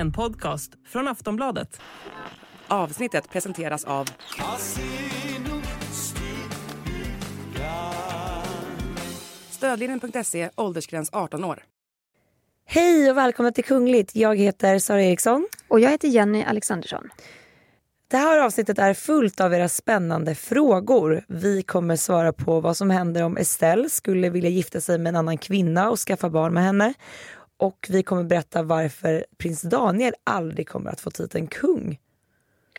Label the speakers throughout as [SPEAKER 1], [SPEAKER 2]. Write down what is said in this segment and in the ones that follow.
[SPEAKER 1] En podcast från Aftonbladet.
[SPEAKER 2] Avsnittet presenteras av Stödlinjen.se, åldersgräns 18 år.
[SPEAKER 3] Hej och välkomna till Kungligt. Jag heter Sara Eriksson.
[SPEAKER 4] Och jag heter Jenny Alexandersson.
[SPEAKER 3] Det här avsnittet är fullt av era spännande frågor. Vi kommer svara på vad som händer om Estelle skulle vilja gifta sig med en annan kvinna och skaffa barn med henne. Och vi kommer berätta varför prins Daniel aldrig kommer att få titeln kung.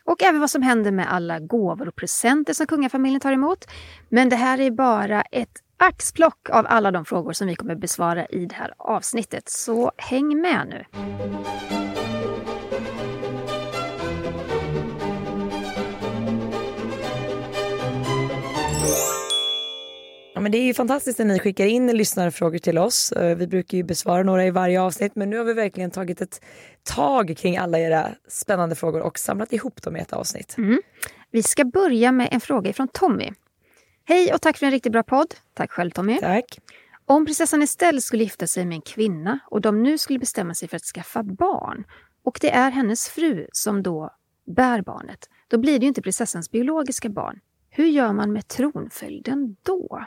[SPEAKER 4] Och även vad som händer med alla gåvor och presenter som kungafamiljen tar emot. Men det här är bara ett axplock av alla de frågor som vi kommer besvara i det här avsnittet. Så häng med nu!
[SPEAKER 3] Men det är ju fantastiskt när ni skickar in lyssnarfrågor till oss. Eh, Vi brukar ju besvara några i varje avsnitt men nu har vi verkligen tagit ett tag kring alla era spännande frågor och samlat ihop dem i ett avsnitt.
[SPEAKER 4] Mm. Vi ska börja med en fråga från Tommy. Hej och tack för en riktigt bra podd. Tack själv Tommy.
[SPEAKER 3] Tack.
[SPEAKER 4] Om prinsessan Estelle skulle gifta sig med en kvinna och de nu skulle bestämma sig för att skaffa barn och det är hennes fru som då bär barnet, då blir det ju inte prinsessans biologiska barn. Hur gör man med tronföljden då?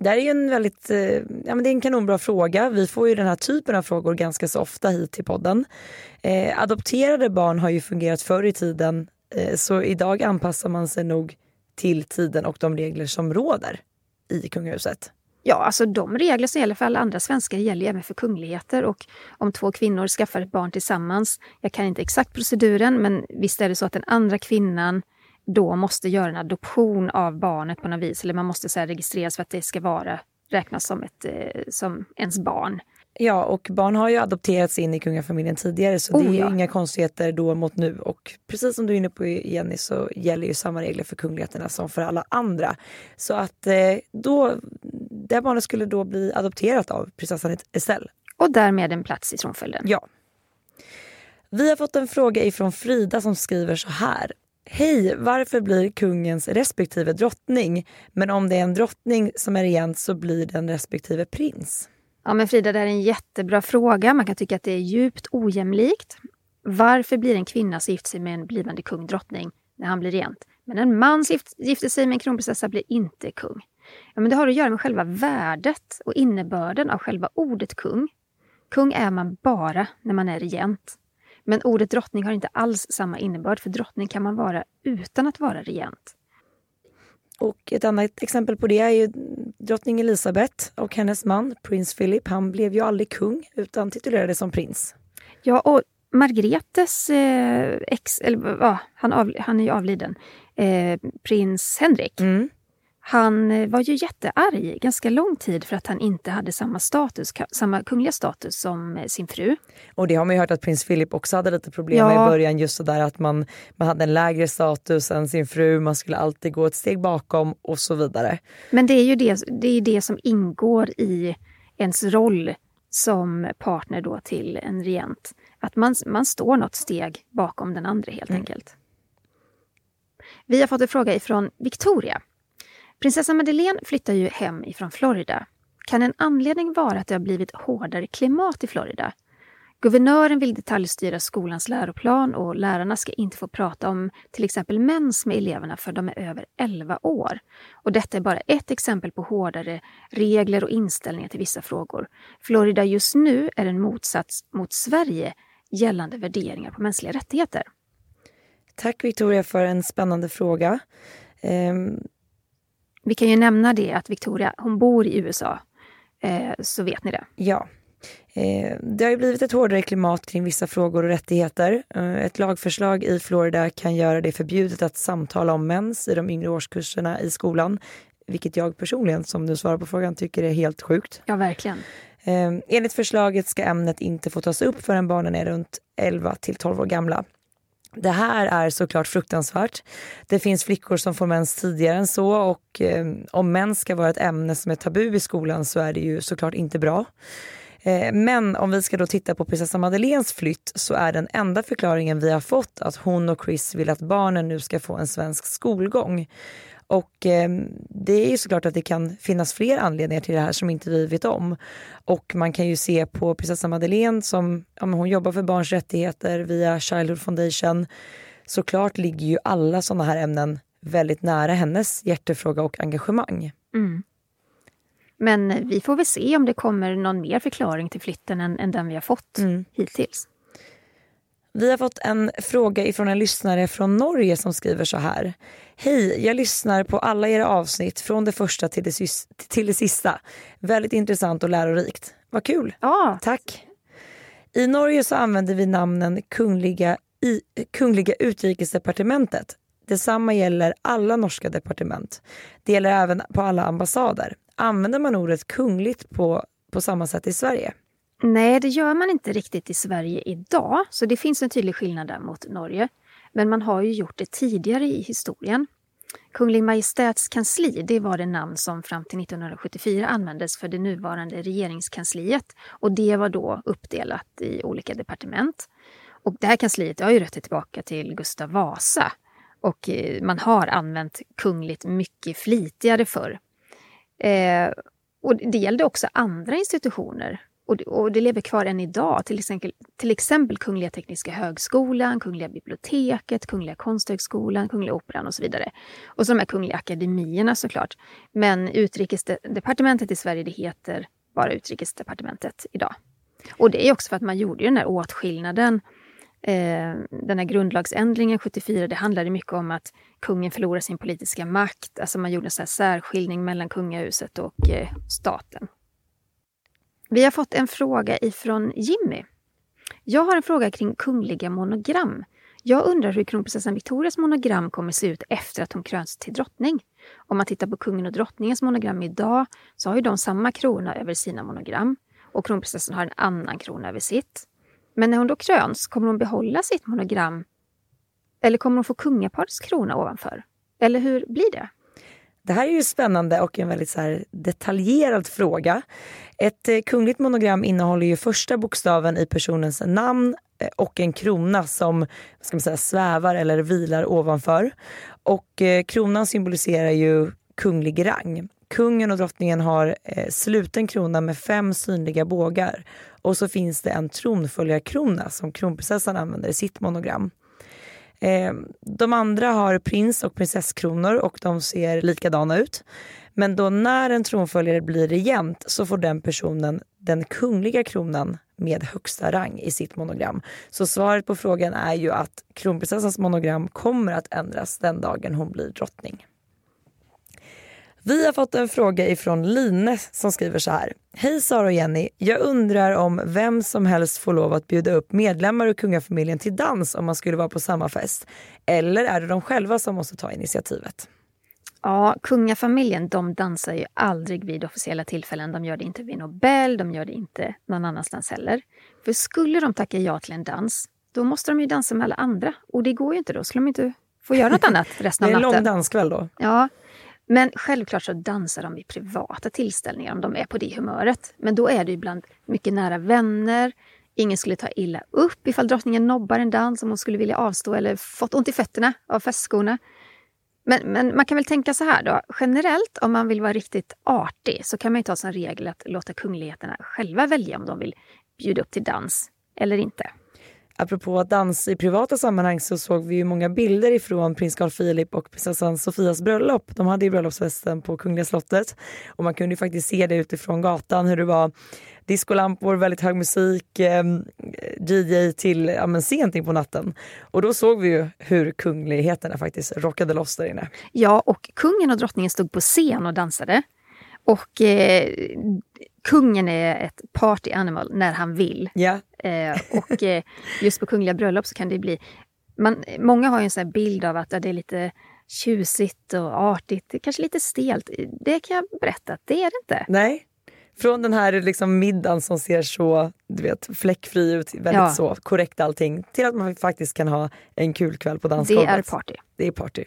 [SPEAKER 3] Det här är ju en väldigt, eh, ja men det är en kanonbra fråga. Vi får ju den här typen av frågor ganska så ofta hit till podden. Eh, adopterade barn har ju fungerat förr i tiden eh, så idag anpassar man sig nog till tiden och de regler som råder i kungahuset.
[SPEAKER 4] Ja, alltså de regler som gäller för alla andra svenskar gäller även för kungligheter och om två kvinnor skaffar ett barn tillsammans, jag kan inte exakt proceduren, men visst är det så att den andra kvinnan då måste göra en adoption av barnet på något vis, eller man måste så registreras för att det ska vara räknas som, ett, eh, som ens barn.
[SPEAKER 3] Ja, och barn har ju adopterats in i kungafamiljen tidigare så
[SPEAKER 4] Oh,
[SPEAKER 3] det är ju
[SPEAKER 4] ja.
[SPEAKER 3] inga konstigheter då mot nu. Och precis som du är inne på Jenny så gäller ju samma regler för kungligheterna som för alla andra. Så att eh, då, det här barnet skulle då bli adopterat av prinsessan Estelle.
[SPEAKER 4] Och därmed en plats i tronföljden.
[SPEAKER 3] Ja. Vi har fått en fråga ifrån Frida som skriver så här. Hej, varför blir kungens respektive drottning? Men om det är en drottning som är regent så blir den respektive prins.
[SPEAKER 4] Ja, men Frida, det här är en jättebra fråga. Man kan tycka att det är djupt ojämlikt. Varför blir en kvinna som gifter sig med en blivande kung drottning när han blir regent? Men en man som gifter sig med en kronprinsessa blir inte kung. Ja, men det har att göra med själva värdet och innebörden av själva ordet kung. Kung är man bara när man är regent. Men ordet drottning har inte alls samma innebörd, för drottning kan man vara utan att vara regent.
[SPEAKER 3] Och ett annat exempel på det är ju drottning Elizabeth och hennes man prins Philip. Han blev ju aldrig kung utan titulerades som prins.
[SPEAKER 4] Ja, och Margretes eh, ex, eller ja, han, av, han är ju avliden, eh, prins Henrik.
[SPEAKER 3] Mm.
[SPEAKER 4] Han eh, var ju jättearg ganska lång tid för att han inte hade samma status, samma kungliga status som eh, sin fru.
[SPEAKER 3] Och det har man ju hört att prins Philip också hade lite problem med
[SPEAKER 4] Ja.
[SPEAKER 3] i början. Just sådär att man, man hade en lägre status än sin fru, man skulle alltid gå ett steg bakom och så vidare.
[SPEAKER 4] Men det är ju det, det, är det som ingår i ens roll som partner då till en regent. Att man, man står något steg bakom den andra helt enkelt. Vi har fått en fråga ifrån Victoria. Prinsessa Madeleine flyttar ju hem ifrån Florida. Kan en anledning vara att det har blivit hårdare klimat i Florida? Guvernören vill detaljstyra skolans läroplan och lärarna ska inte få prata om till exempel mens med eleverna för de är över 11 år. Och detta är bara ett exempel på hårdare regler och inställningar till vissa frågor. Florida just nu är en motsats mot Sverige gällande värderingar på mänskliga rättigheter.
[SPEAKER 3] Tack Victoria för en spännande fråga. Ehm,
[SPEAKER 4] vi kan ju nämna det att Victoria, hon bor i USA, eh, så vet ni det.
[SPEAKER 3] Ja. Eh, Det har ju blivit ett hårdare klimat kring vissa frågor och rättigheter. Eh, Ett lagförslag i Florida kan göra det förbjudet att samtala om mens i de yngre årskurserna i skolan. Vilket jag personligen, som du svarar på frågan, tycker är helt sjukt.
[SPEAKER 4] Ja, verkligen.
[SPEAKER 3] Eh, Enligt förslaget ska ämnet inte få tas upp förrän barnen är runt 11 till 12 år gamla. Det här är såklart fruktansvärt. Det finns flickor som får mens tidigare än så och eh, om mens ska vara ett ämne som är tabu i skolan så är det ju såklart inte bra. Eh, men om vi ska då titta på prinsessa Madeleines flytt så är den enda förklaringen vi har fått att hon och Chris vill att barnen nu ska få en svensk skolgång. Och eh, det är ju såklart att det kan finnas fler anledningar till det här som inte vi vet om. Och man kan ju se på prinsessan Madeleine som ja, hon jobbar för barns rättigheter via Childhood Foundation. Såklart ligger ju alla sådana här ämnen väldigt nära hennes hjärtefråga och engagemang.
[SPEAKER 4] Mm. Men vi får väl se om det kommer någon mer förklaring till flytten än, än den vi har fått mm. hittills.
[SPEAKER 3] Vi har fått en fråga ifrån en lyssnare från Norge som skriver så här. Hej, jag lyssnar på alla era avsnitt från det första till det, till det sista. Väldigt intressant och lärorikt. Vad kul!
[SPEAKER 4] Ja.
[SPEAKER 3] Tack! I Norge så använder vi namnen Kungliga, i, Kungliga Utrikesdepartementet. Detsamma gäller alla norska departement. Det gäller även på alla ambassader. Använder man ordet kungligt på, på samma sätt i Sverige?
[SPEAKER 4] Nej, det gör man inte riktigt i Sverige idag, så det finns en tydlig skillnad där mot Norge. Men man har ju gjort det tidigare i historien. Kunglig Majestäts kansli, det var det namn som fram till 1974 användes för det nuvarande regeringskansliet och det var då uppdelat i olika departement. Och det här kansliet har ju rötter tillbaka till Gustav Vasa och eh, man har använt kungligt mycket flitigare förr. Eh, och det gällde också andra institutioner och det, och det lever kvar än idag, till exempel, till exempel Kungliga Tekniska Högskolan, Kungliga Biblioteket, Kungliga Konsthögskolan, Kungliga Operan och så vidare. Och så de här Kungliga Akademierna såklart. Men Utrikesdepartementet i Sverige, det heter bara Utrikesdepartementet idag. Och det är också för att man gjorde den här åtskillnaden Eh, den här grundlagsändringen 74, det handlade mycket om att kungen förlorar sin politiska makt. Alltså man gjorde en så särskiljning mellan kungahuset och eh, staten. Vi har fått en fråga ifrån Jimmy. Jag har en fråga kring kungliga monogram. Jag undrar hur kronprinsessan Victorias monogram kommer se ut efter att hon kröns till drottning. Om man tittar på kungen och drottningens monogram idag så har ju de samma krona över sina monogram och kronprinsessan har en annan krona över sitt. Men när hon då kröns, kommer hon behålla sitt monogram? Eller kommer hon få kungaparets krona ovanför? Eller hur blir det?
[SPEAKER 3] Det här är ju spännande och en väldigt så detaljerad fråga. Ett eh, kungligt monogram innehåller ju första bokstaven i personens namn eh, och en krona som ska man säga, svävar eller vilar ovanför. Och eh, kronan symboliserar ju kunglig rang. Kungen och drottningen har sluten krona med fem synliga bågar och så finns det en tronföljarkrona som kronprinsessan använder i sitt monogram. Eh, de andra har prins och prinsesskronor och de ser likadana ut. Men då när en tronföljare blir regent så får den personen den kungliga kronan med högsta rang i sitt monogram. Så svaret på frågan är ju att kronprinsessans monogram kommer att ändras den dagen hon blir drottning. Vi har fått en fråga ifrån Line som skriver så här. Hej Sara och Jenny. Jag undrar om vem som helst får lov att bjuda upp medlemmar ur kungafamiljen till dans om man skulle vara på samma fest. Eller är det de själva som måste ta initiativet?
[SPEAKER 4] Ja, kungafamiljen de dansar ju aldrig vid officiella tillfällen. De gör det inte vid Nobel, de gör det inte någon annanstans heller. För skulle de tacka ja till en dans, då måste de ju dansa med alla andra. Och det går ju inte då, skulle de inte få göra något annat resten av
[SPEAKER 3] natten.
[SPEAKER 4] Det
[SPEAKER 3] är en lång danskväll då.
[SPEAKER 4] Ja, men självklart så dansar de vid privata tillställningar om de är på det humöret. Men då är det ibland mycket nära vänner. Ingen skulle ta illa upp ifall drottningen nobbar en dans om hon skulle vilja avstå eller fått ont i fötterna av festskorna. Men, men, man kan väl tänka så här då. Generellt om man vill vara riktigt artig så kan man ju ta som regel att låta kungligheterna själva välja om de vill bjuda upp till dans eller inte.
[SPEAKER 3] Apropå dans i privata sammanhang så såg vi ju många bilder ifrån prins Carl Philip och prinsessan Sofias bröllop. De hade ju bröllopsfesten på Kungliga slottet och man kunde ju faktiskt se det utifrån gatan hur det var discolampor, väldigt hög musik, eh, DJ till ja, men sent in på natten. Och då såg vi ju hur kungligheterna faktiskt rockade loss där inne.
[SPEAKER 4] Ja, och kungen och drottningen stod på scen och dansade. Och eh, kungen är ett party animal när han vill.
[SPEAKER 3] Yeah.
[SPEAKER 4] Eh, och eh, just på kungliga bröllop så kan det bli... Man, många har ju en sån bild av att ja, det är lite tjusigt och artigt, kanske lite stelt. Det kan jag berätta att det är det inte.
[SPEAKER 3] Nej. Från den här liksom middagen som ser så du vet, fläckfri ut, väldigt ja. så korrekt allting, till att man faktiskt kan ha en kul kväll på dansgolvet.
[SPEAKER 4] Det är party.
[SPEAKER 3] Det är party.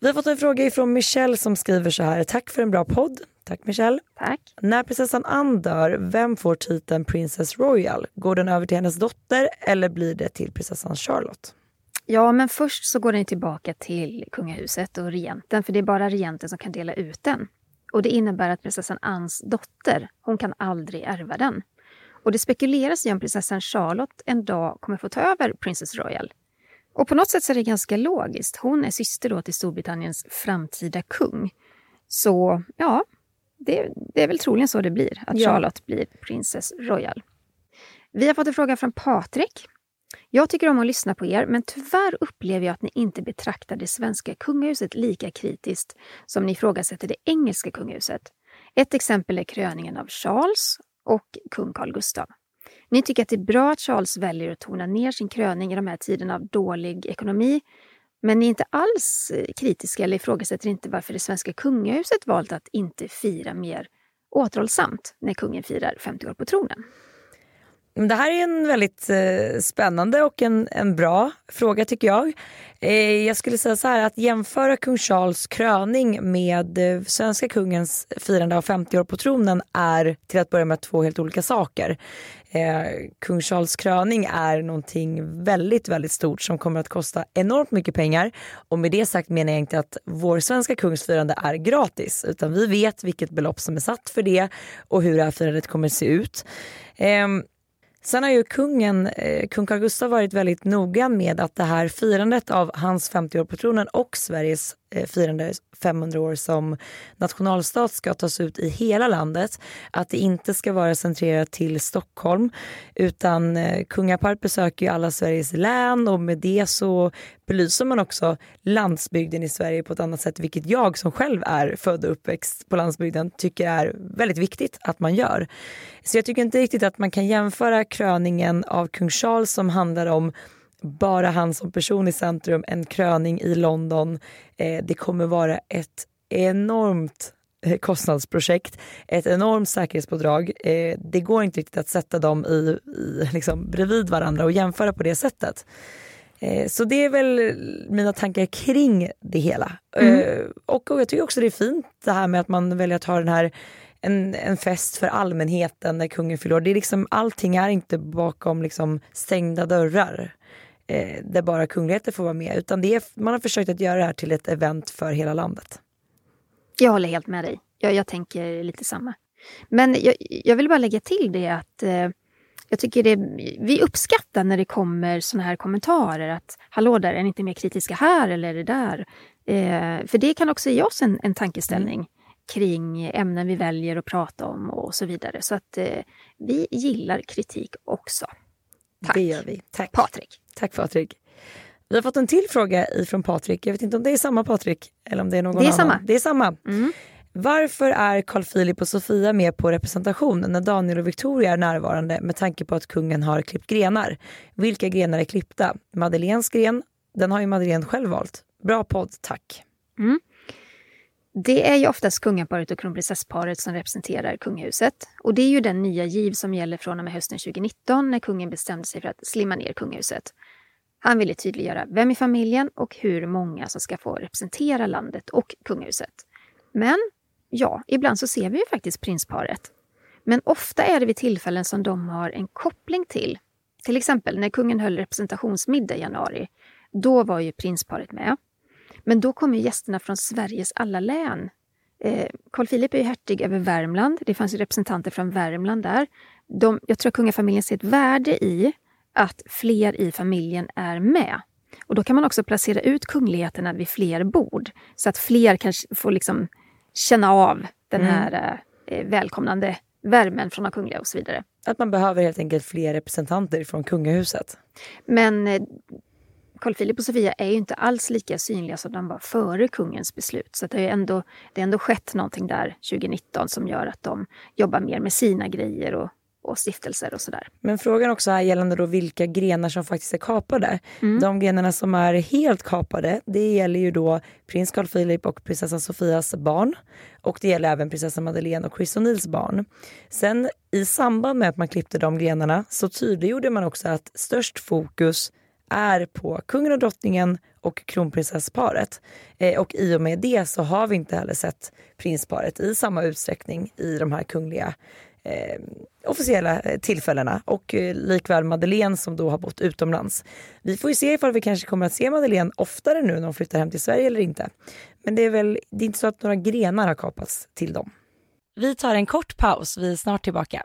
[SPEAKER 3] Vi har fått en fråga ifrån Michelle som skriver så här. Tack för en bra podd. Tack Michelle.
[SPEAKER 4] Tack.
[SPEAKER 3] När prinsessan Anne dör, vem får titeln Princess Royal? Går den över till hennes dotter eller blir det till prinsessan Charlotte?
[SPEAKER 4] Ja, men först så går den tillbaka till kungahuset och regenten, för det är bara regenten som kan dela ut den. Och det innebär att prinsessan Anns dotter, hon kan aldrig ärva den. Och det spekuleras i om prinsessan Charlotte en dag kommer få ta över Princess Royal. Och på något sätt så är det ganska logiskt. Hon är syster då till Storbritanniens framtida kung. Så ja, det, det är väl troligen så det blir, att
[SPEAKER 3] Ja.
[SPEAKER 4] Charlotte blir Princess Royal. Vi har fått en fråga från Patrik. Jag tycker om att lyssna på er, men tyvärr upplever jag att ni inte betraktar det svenska kungahuset lika kritiskt som ni ifrågasätter det engelska kungahuset. Ett exempel är kröningen av Charles och kung Carl Gustaf. Ni tycker att det är bra att Charles väljer att tona ner sin kröning i de här tiderna av dålig ekonomi, men ni är inte alls eh, kritiska eller ifrågasätter inte varför det svenska kungahuset valt att inte fira mer återhållsamt när kungen firar 50 år på tronen.
[SPEAKER 3] Det här är en väldigt eh, spännande och en, en bra fråga tycker jag. Eh, jag skulle säga så här att jämföra kung Charles kröning med eh, svenska kungens firande av 50 år på tronen är till att börja med två helt olika saker. Eh, kung Charles kröning är någonting väldigt, väldigt stort som kommer att kosta enormt mycket pengar. Och med det sagt menar jag inte att vår svenska kungsfirande är gratis utan vi vet vilket belopp som är satt för det och hur det här firandet kommer att se ut. Eh, Sen har ju kungen, eh, kung Carl Gustaf varit väldigt noga med att det här firandet av hans 50 år på tronen och Sveriges Eh, firande 500 år som nationalstat ska tas ut i hela landet. Att det inte ska vara centrerat till Stockholm utan eh, kungaparet besöker ju alla Sveriges län och med det så belyser man också landsbygden i Sverige på ett annat sätt vilket jag som själv är född och uppväxt på landsbygden tycker är väldigt viktigt att man gör. Så jag tycker inte riktigt att man kan jämföra kröningen av kung Charles som handlar om bara han som person i centrum, en kröning i London. Eh, det kommer vara ett enormt eh, kostnadsprojekt, ett enormt säkerhetspådrag. Eh, det går inte riktigt att sätta dem i, i, liksom, bredvid varandra och jämföra på det sättet. Eh, Så det är väl mina tankar kring det hela. Eh, Och, och jag tycker också det är fint det här med att man väljer att ha den här en, en fest för allmänheten när kungen fyller år. Det är liksom, allting är inte bakom liksom stängda dörrar eh, där bara kungligheter får vara med utan det är, man har försökt att göra det här till ett event för hela landet.
[SPEAKER 4] Jag håller helt med dig. Jag, jag tänker lite samma. Men jag, jag vill bara lägga till det att eh, jag tycker det, vi uppskattar när det kommer såna här kommentarer att hallå där, är ni inte mer kritiska här eller är det där? Eh, för det kan också ge oss en, en tankeställning kring ämnen vi väljer att prata om och så vidare. Så att eh, vi gillar kritik också. Tack.
[SPEAKER 3] Det gör vi. Tack.
[SPEAKER 4] Patrik.
[SPEAKER 3] Tack Patrik. Vi har fått en till fråga ifrån Patrik. Jag vet inte om det är samma Patrik eller om det är någon
[SPEAKER 4] Det är
[SPEAKER 3] annan.
[SPEAKER 4] samma.
[SPEAKER 3] Det är samma.
[SPEAKER 4] Mm.
[SPEAKER 3] Varför är Carl Philip och Sofia med på representation när Daniel och Victoria är närvarande med tanke på att kungen har klippt grenar? Vilka grenar är klippta? Madeleines gren, den har ju Madeleine själv valt. Bra podd, tack.
[SPEAKER 4] Det är ju oftast kungaparet och kronprinsessparet som representerar kungahuset. Och det är ju den nya giv som gäller från och med hösten 2019 när kungen bestämde sig för att slimma ner kungahuset. Han ville tydliggöra vem i familjen och hur många som ska få representera landet och kungahuset. Men ja, ibland så ser vi ju faktiskt prinsparet. Men ofta är det vid tillfällen som de har en koppling till. Till exempel när kungen höll representationsmiddag i januari. Då var ju prinsparet med. Men då kom ju gästerna från Sveriges alla län. Eh, Carl Philip är ju hertig över Värmland. Det fanns ju representanter från Värmland där. De, jag tror att kungafamiljen ser ett värde i att fler i familjen är med. Och då kan man också placera ut kungligheterna vid fler bord så att fler kanske får liksom känna av den här eh, välkomnande värmen från de kungliga och så vidare.
[SPEAKER 3] Att man behöver helt enkelt fler representanter från kungahuset.
[SPEAKER 4] Men eh, Carl Philip och Sofia är ju inte alls lika synliga som de var före kungens beslut. Så det har ändå, det har ändå skett någonting där 2019 som gör att de jobbar mer med sina grejer och, och stiftelser och sådär.
[SPEAKER 3] Men frågan också är gällande då vilka grenar som faktiskt är kapade. De grenarna som är helt kapade, det gäller ju då prins Carl Philip och prinsessan Sofias barn. Och det gäller även prinsessan Madeleine och Chris O'Neills barn. Sen i samband med att man klippte de grenarna så tydliggjorde man också att störst fokus är på kungen och drottningen och kronprinsessparet. Eh, och i och med det så har vi inte heller sett prinsparet i samma utsträckning i de här kungliga eh, officiella eh, tillfällena och eh, likväl Madeleine som då har bott utomlands. Vi får ju se ifall vi kanske kommer att se Madeleine oftare nu när hon flyttar hem till Sverige eller inte. Men det är väl det är inte så att några grenar har kapats till dem. Vi tar en kort paus, vi är snart tillbaka.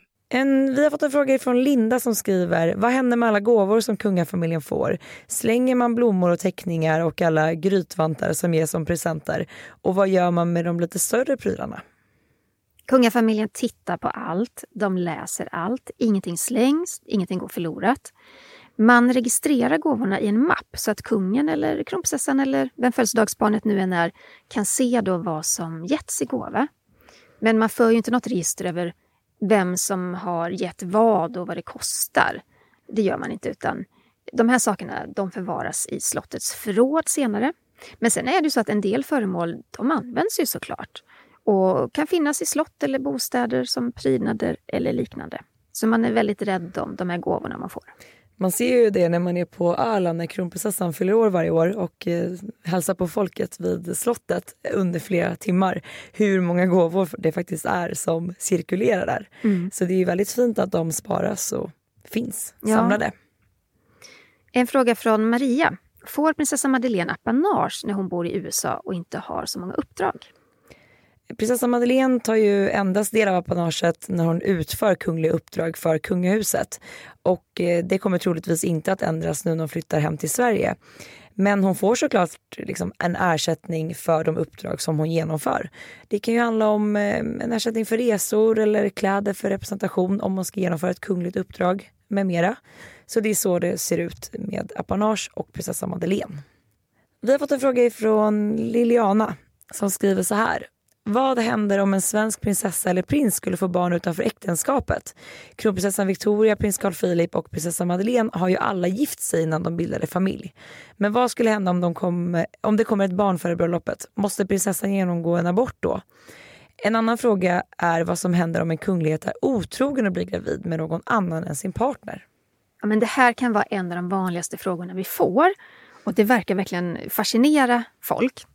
[SPEAKER 3] En, vi har fått en fråga från Linda som skriver, vad händer med alla gåvor som kungafamiljen får? Slänger man blommor och teckningar och alla grytvantar som ges som presenter? Och vad gör man med de lite större prylarna?
[SPEAKER 4] Kungafamiljen tittar på allt, de läser allt, ingenting slängs, ingenting går förlorat. Man registrerar gåvorna i en mapp så att kungen eller kronprinsessan eller vem födelsedagsbarnet nu än är kan se då vad som getts i gåva. Men man för ju inte något register över vem som har gett vad och vad det kostar. Det gör man inte utan de här sakerna de förvaras i slottets förråd senare. Men sen är det så att en del föremål de används ju såklart och kan finnas i slott eller bostäder som prydnader eller liknande. Så man är väldigt rädd om de här gåvorna man får.
[SPEAKER 3] Man ser ju det när man är på Öland när kronprinsessan fyller år varje år och eh, hälsar på folket vid slottet under flera timmar. Hur många gåvor det faktiskt är som cirkulerar där. Mm. Så det är väldigt fint att de sparas och finns ja. samlade.
[SPEAKER 4] En fråga från Maria. Får prinsessa Madeleine apanage när hon bor i USA och inte har så många uppdrag?
[SPEAKER 3] Prinsessa Madeleine tar ju endast del av apanaget när hon utför kungliga uppdrag för kungahuset. Och eh, det kommer troligtvis inte att ändras nu när hon flyttar hem till Sverige. Men hon får såklart liksom en ersättning för de uppdrag som hon genomför. Det kan ju handla om eh, en ersättning för resor eller kläder för representation om hon ska genomföra ett kungligt uppdrag med mera. Så det är så det ser ut med apanage och prinsessa Madeleine. Vi har fått en fråga ifrån Liliana som skriver så här. Vad händer om en svensk prinsessa eller prins skulle få barn utanför äktenskapet? Kronprinsessan Victoria, prins Carl Philip och prinsessa Madeleine har ju alla gift sig innan de bildade familj. Men vad skulle hända om, de kom, om det kommer ett barn före bröllopet? Måste prinsessan genomgå en abort då? En annan fråga är vad som händer om en kunglighet är otrogen och blir gravid med någon annan än sin partner.
[SPEAKER 4] Ja, men det här kan vara en av de vanligaste frågorna vi får och det verkar verkligen fascinera folk.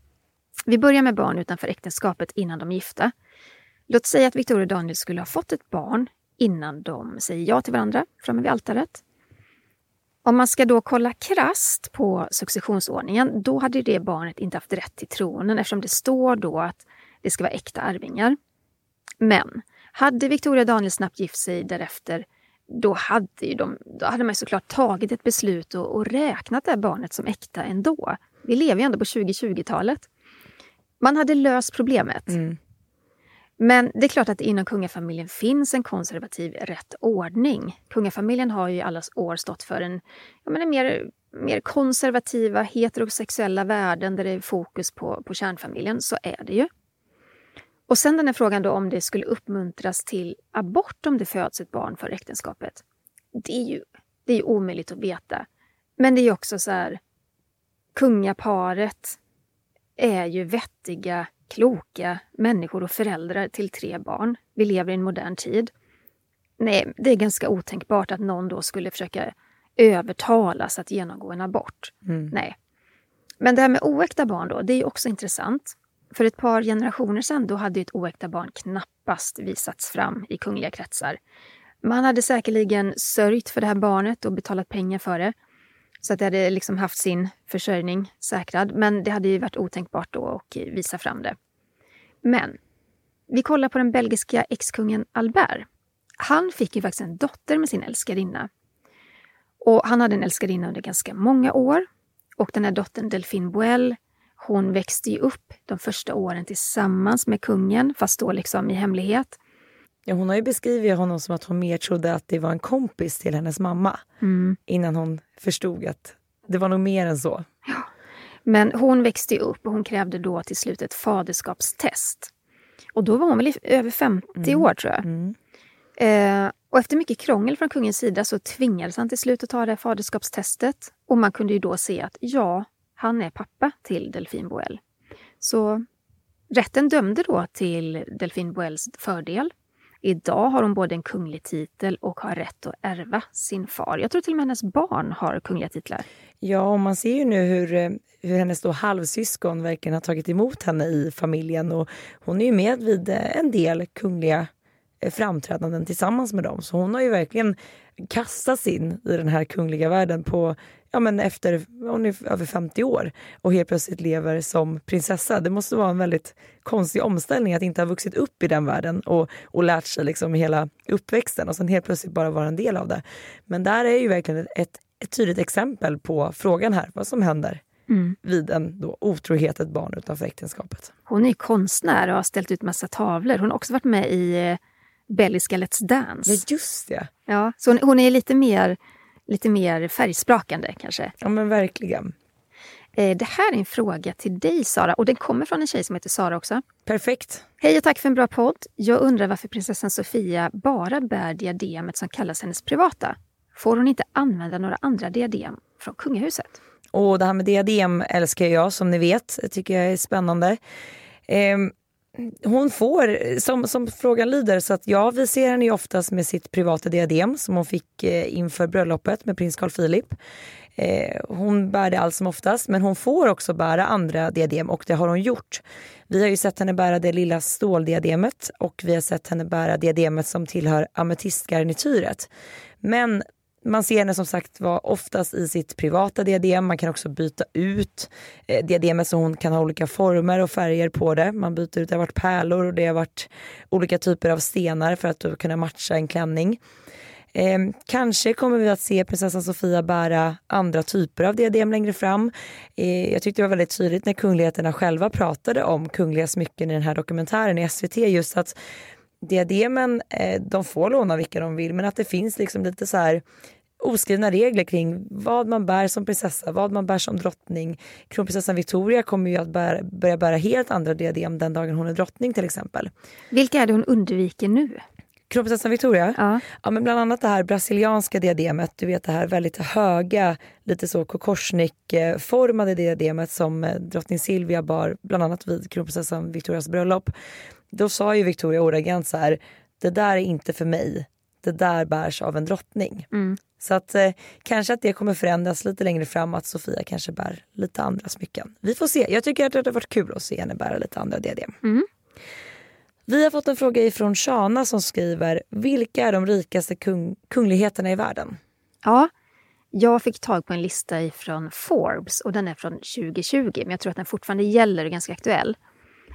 [SPEAKER 4] Vi börjar med barn utanför äktenskapet innan de är gifta. Låt säga att Victoria och Daniel skulle ha fått ett barn innan de säger ja till varandra framme vid altaret. Om man ska då kolla krast på successionsordningen, då hade det barnet inte haft rätt till tronen eftersom det står då att det ska vara äkta arvingar. Men hade Victoria och Daniel snabbt gift sig därefter, då hade, ju de, då hade man såklart tagit ett beslut och, och räknat det här barnet som äkta ändå. Vi lever ju ändå på 2020-talet. Man hade löst problemet. Mm. Men det är klart att inom kungafamiljen finns en konservativ rätt ordning. Kungafamiljen har ju i alla år stått för en, ja, men en mer, mer konservativa heterosexuella värden där det är fokus på, på kärnfamiljen. Så är det ju. Och sen den här frågan då om det skulle uppmuntras till abort om det föds ett barn för äktenskapet. Det är ju, det är ju omöjligt att veta. Men det är ju också så här, kungaparet är ju vettiga, kloka människor och föräldrar till tre barn. Vi lever i en modern tid. Nej, det är ganska otänkbart att någon då skulle försöka övertalas att genomgå en abort. Mm. Nej. Men det här med oäkta barn då, det är också intressant. För ett par generationer sedan då hade ett oäkta barn knappast visats fram i kungliga kretsar. Man hade säkerligen sörjt för det här barnet och betalat pengar för det. Så att det hade liksom haft sin försörjning säkrad. Men det hade ju varit otänkbart då att visa fram det. Men vi kollar på den belgiska exkungen Albert. Han fick ju faktiskt en dotter med sin älskarinna. Och han hade en älskarinna under ganska många år. Och den här dottern Delphine Boel, hon växte ju upp de första åren tillsammans med kungen, fast då liksom i hemlighet.
[SPEAKER 3] Ja, hon har ju beskrivit honom som att hon mer trodde att det var en kompis till hennes mamma innan hon förstod att det var nog mer än så.
[SPEAKER 4] Men hon växte upp och hon krävde då till slut ett faderskapstest. Och då var hon väl över 50 år tror jag. Eh, och efter mycket krångel från kungens sida så tvingades han till slut att ta det faderskapstestet. Och man kunde ju då se att ja, han är pappa till Delphine Boel. Så rätten dömde då till Delphine Boels fördel. Idag har hon både en kunglig titel och har rätt att ärva sin far. Jag tror till och med hennes barn har kungliga titlar.
[SPEAKER 3] Ja, och man ser ju nu hur, eh, hur hennes då halvsyskon verkligen har tagit emot henne i familjen. Och hon är ju med vid eh, en del kungliga eh, framträdanden tillsammans med dem. Så hon har ju verkligen kastats in i den här kungliga världen på, ja men efter, hon är över 50 år och helt plötsligt lever som prinsessa. Det måste vara en väldigt konstig omställning att inte ha vuxit upp i den världen och, och lärt sig liksom hela uppväxten och sen helt plötsligt bara vara en del av det. Men där är ju verkligen ett, ett tydligt exempel på frågan här, vad som händer vid en då otrohet, ett barn utanför äktenskapet.
[SPEAKER 4] Hon är konstnär och har ställt ut massa tavlor. Hon har också varit med i eh, belgiska Let's Dance.
[SPEAKER 3] Ja just det,
[SPEAKER 4] Ja, så hon, hon är lite mer, lite mer färgsprakande kanske.
[SPEAKER 3] ja men verkligen.
[SPEAKER 4] Eh, det här är en fråga till dig Sara och den kommer från en tjej som heter Sara också.
[SPEAKER 3] Perfekt.
[SPEAKER 4] Hej och tack för en bra podd. Jag undrar varför prinsessan Sofia bara bär diademet som kallas hennes privata. Får hon inte använda några andra diadem från kungahuset?
[SPEAKER 3] Och det här med diadem älskar jag som ni vet. Det tycker jag är spännande. Ehm, hon får, som, som frågan lyder, så att ja, vi ser henne ju oftast med sitt privata diadem som hon fick eh, inför bröllopet med prins Carl Philip. Eh, hon bär det allt som oftast, men hon får också bära andra diadem och det har hon gjort. Vi har ju sett henne bära det lilla ståldiademet och vi har sett henne bära diademet som tillhör ametistgarnityret. Men man ser henne som sagt var oftast i sitt privata diadem. Man kan också byta ut eh, diademet så hon kan ha olika former och färger på det. Man byter ut, det har varit pärlor och det har varit olika typer av stenar för att kunna matcha en klänning. Eh, kanske kommer vi att se prinsessan Sofia bära andra typer av diadem längre fram. Eh, jag tyckte det var väldigt tydligt när kungligheterna själva pratade om kungliga smycken i den här dokumentären i SVT just att diademen, eh, de får låna vilka de vill men att det finns liksom lite så här oskrivna regler kring vad man bär som prinsessa, vad man bär som drottning. Kronprinsessan Victoria kommer ju att bära, börja bära helt andra diadem den dagen hon är drottning till exempel.
[SPEAKER 4] Vilka är det hon undviker nu?
[SPEAKER 3] Kronprinsessan Victoria?
[SPEAKER 4] Ja.
[SPEAKER 3] Ja, men bland annat det här brasilianska diademet, du vet det här väldigt höga, lite så kokorsnick-formade diademet som eh, drottning Silvia bar bland annat vid kronprinsessan Victorias bröllop. Då sa ju Victoria ordagrant så här, det där är inte för mig, det där bärs av en drottning. Så att eh, kanske att det kommer förändras lite längre fram, att Sofia kanske bär lite andra smycken. Vi får se, jag tycker att det hade varit kul att se henne bära lite andra diadem. Vi har fått en fråga ifrån Shana som skriver, vilka är de rikaste kung- kungligheterna i världen?
[SPEAKER 4] Ja, jag fick tag på en lista ifrån Forbes och den är från 2020, men jag tror att den fortfarande gäller och är ganska aktuell.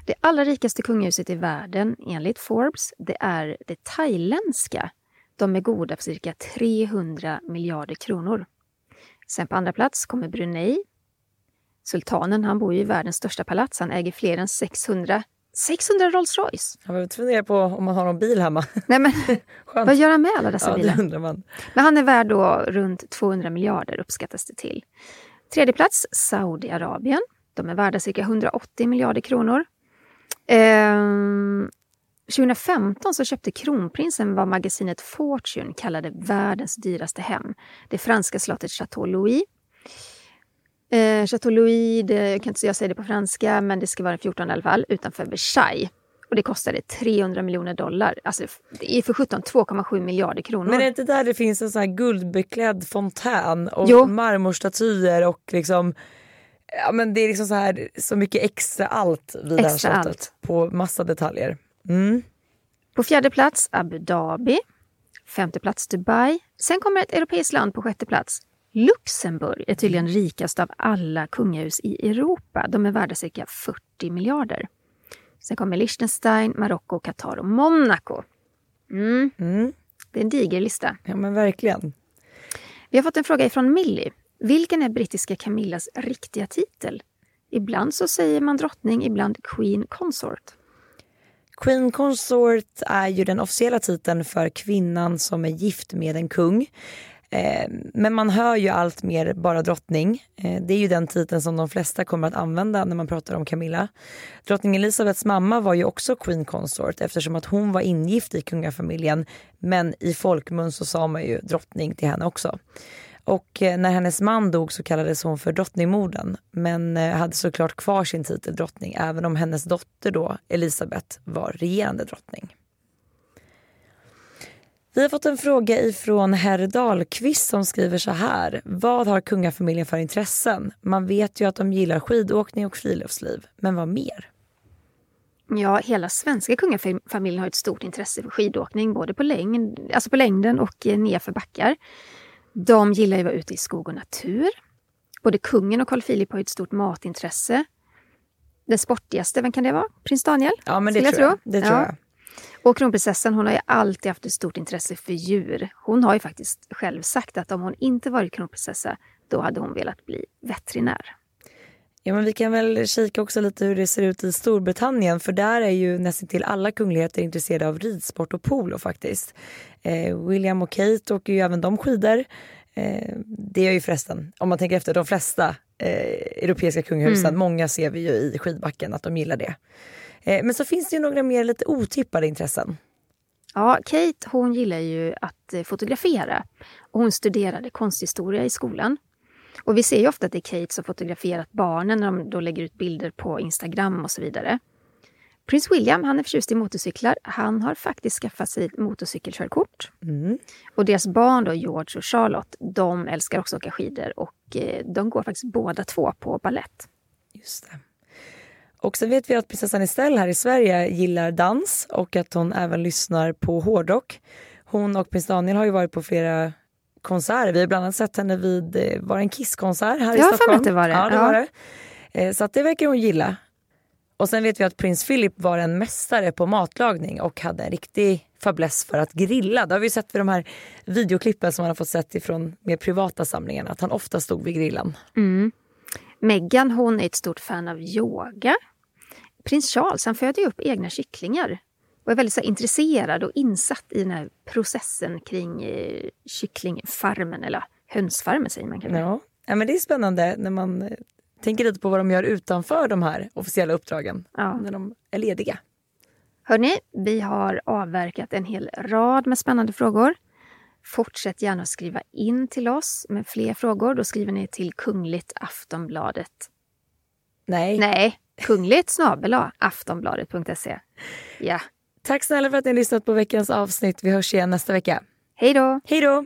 [SPEAKER 4] Det allra rikaste kungahuset i världen, enligt Forbes, det är det thailändska. De är goda för cirka 300 miljarder kronor. Sen på andra plats kommer Brunei. Sultanen, han bor ju i världens största palats. Han äger fler än 600, 600 Rolls Royce.
[SPEAKER 3] Jag behöver fundera på om man har någon bil hemma.
[SPEAKER 4] Nej men, vad gör han med alla dessa
[SPEAKER 3] Ja,
[SPEAKER 4] bilar? Men han är värd då runt 200 miljarder uppskattas det till. Tredje plats, Saudiarabien. De är värda cirka 180 miljarder kronor. Ehm, 2015 så köpte kronprinsen vad magasinet Fortune kallade världens dyraste hem. Det franska slottet Chateau Louis. Eh, Chateau Louis, det, jag kan inte jag säga det på franska, men det ska vara den 14 i alla fall, utanför Versailles. Och det kostade 300 miljoner dollar. Alltså, det är för 17 2,7 miljarder kronor.
[SPEAKER 3] Men är det inte där det finns en sån här guldbeklädd fontän och
[SPEAKER 4] Jo.
[SPEAKER 3] marmorstatyer och liksom Ja men det är liksom så här så mycket extra allt vid det här
[SPEAKER 4] Extra
[SPEAKER 3] slottet.
[SPEAKER 4] allt.
[SPEAKER 3] På massa detaljer. Mm.
[SPEAKER 4] På fjärde plats Abu Dhabi. Femte plats Dubai. Sen kommer ett europeiskt land på sjätte plats. Luxemburg är tydligen rikast av alla kungahus i Europa. De är värda cirka 40 miljarder. Sen kommer Liechtenstein, Marocko, Qatar och Monaco. Mm.
[SPEAKER 3] Mm.
[SPEAKER 4] Det är en diger lista.
[SPEAKER 3] Ja men verkligen.
[SPEAKER 4] Vi har fått en fråga ifrån Millie. Vilken är brittiska Camillas riktiga titel? Ibland så säger man drottning, ibland Queen Consort.
[SPEAKER 3] Queen Consort är ju den officiella titeln för kvinnan som är gift med en kung. Eh, men man hör ju allt mer bara drottning. Eh, det är ju den titeln som de flesta kommer att använda när man pratar om Camilla. Drottning Elizabeths mamma var ju också Queen Consort eftersom att hon var ingift i kungafamiljen. Men i folkmun så sa man ju drottning till henne också. Och eh, när hennes man dog så kallades hon för drottningmorden men eh, hade såklart kvar sin titel drottning även om hennes dotter då, Elisabeth, var regerande drottning. Vi har fått en fråga ifrån herr Dahlqvist som skriver så här. Vad har kungafamiljen för intressen? Man vet ju att de gillar skidåkning och friluftsliv, men vad mer?
[SPEAKER 4] Ja, hela svenska kungafamiljen har ett stort intresse för skidåkning, både på, längd, alltså på längden och eh, nedför nerför backar. De gillar att vara ute i skog och natur. Både kungen och Carl Philip har ett stort matintresse. Den sportigaste, vem kan det vara? Prins Daniel?
[SPEAKER 3] Ja, men det tror jag. Det tror
[SPEAKER 4] ja.
[SPEAKER 3] jag.
[SPEAKER 4] Och kronprinsessan hon har ju alltid haft ett stort intresse för djur. Hon har ju faktiskt själv sagt att om hon inte varit kronprinsessa, då hade hon velat bli veterinär.
[SPEAKER 3] Ja, men vi kan väl kika också lite hur det ser ut i Storbritannien för där är ju nästan till alla kungligheter intresserade av ridsport och polo faktiskt. Eh, William och Kate åker ju även de skidor. Eh, det är ju förresten, om man tänker efter, de flesta eh, europeiska kungahusen, mm. många ser vi ju i skidbacken att de gillar det. Men så finns det ju några mer lite otippade intressen.
[SPEAKER 4] Ja, Kate hon gillar ju att fotografera. Och hon studerade konsthistoria i skolan. Och vi ser ju ofta att det är Kate som fotograferat barnen när de då lägger ut bilder på Instagram och så vidare. Prins William han är förtjust i motorcyklar. Han har faktiskt skaffat sig motorcykelkörkort. Mm. Och deras barn då, George och Charlotte, de älskar också att åka skidor och eh, de går faktiskt båda två på ballett.
[SPEAKER 3] Just det. Och sen vet vi att prinsessan Estelle här i Sverige gillar dans och att hon även lyssnar på hårdrock. Hon och prins Daniel har ju varit på flera konserter. Vi har bland annat sett henne vid, eh, var en Kisskonsert här
[SPEAKER 4] i
[SPEAKER 3] Stockholm?
[SPEAKER 4] Ja, att det var det.
[SPEAKER 3] Ja, det ja. var det. Eh, så att det verkar hon gilla. Och sen vet vi att prins Philip var en mästare på matlagning och hade en riktig fäbless för att grilla. Det har vi sett vid de här videoklippen som man har fått sett ifrån mer privata samlingar, att han ofta stod vid grillen.
[SPEAKER 4] Mm. Meghan hon är ett stort fan av yoga prins Charles han föder upp egna kycklingar och är väldigt så intresserad och insatt i den här processen kring eh, kycklingfarmen, eller hönsfarmen säger man kanske.
[SPEAKER 3] Ja. ja, men det är spännande när man eh, tänker lite på vad de gör utanför de här officiella uppdragen, ja. när de är lediga.
[SPEAKER 4] Hörni, vi har avverkat en hel rad med spännande frågor. Fortsätt gärna att skriva in till oss med fler frågor. Då skriver ni till Kungligt Aftonbladet.
[SPEAKER 3] Nej.
[SPEAKER 4] Nej, kungligt snabel aftonbladet.se. Ja.
[SPEAKER 3] Tack snälla för att ni har lyssnat på veckans avsnitt. Vi hörs igen nästa vecka.
[SPEAKER 4] Hej då!
[SPEAKER 3] Hej då!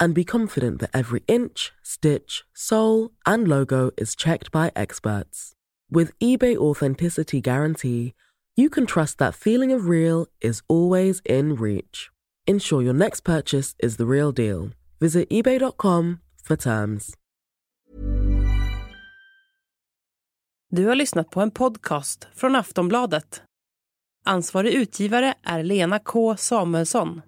[SPEAKER 5] and be confident that every inch, stitch, sole, and logo is checked by experts. With eBay Authenticity Guarantee, you can trust that feeling of real is always in reach. Ensure your next purchase is the real deal. Visit eBay.com for terms.
[SPEAKER 1] Du har lyssnat på en podcast från Aftonbladet. Ansvarig utgivare är Lena K Samuelsson.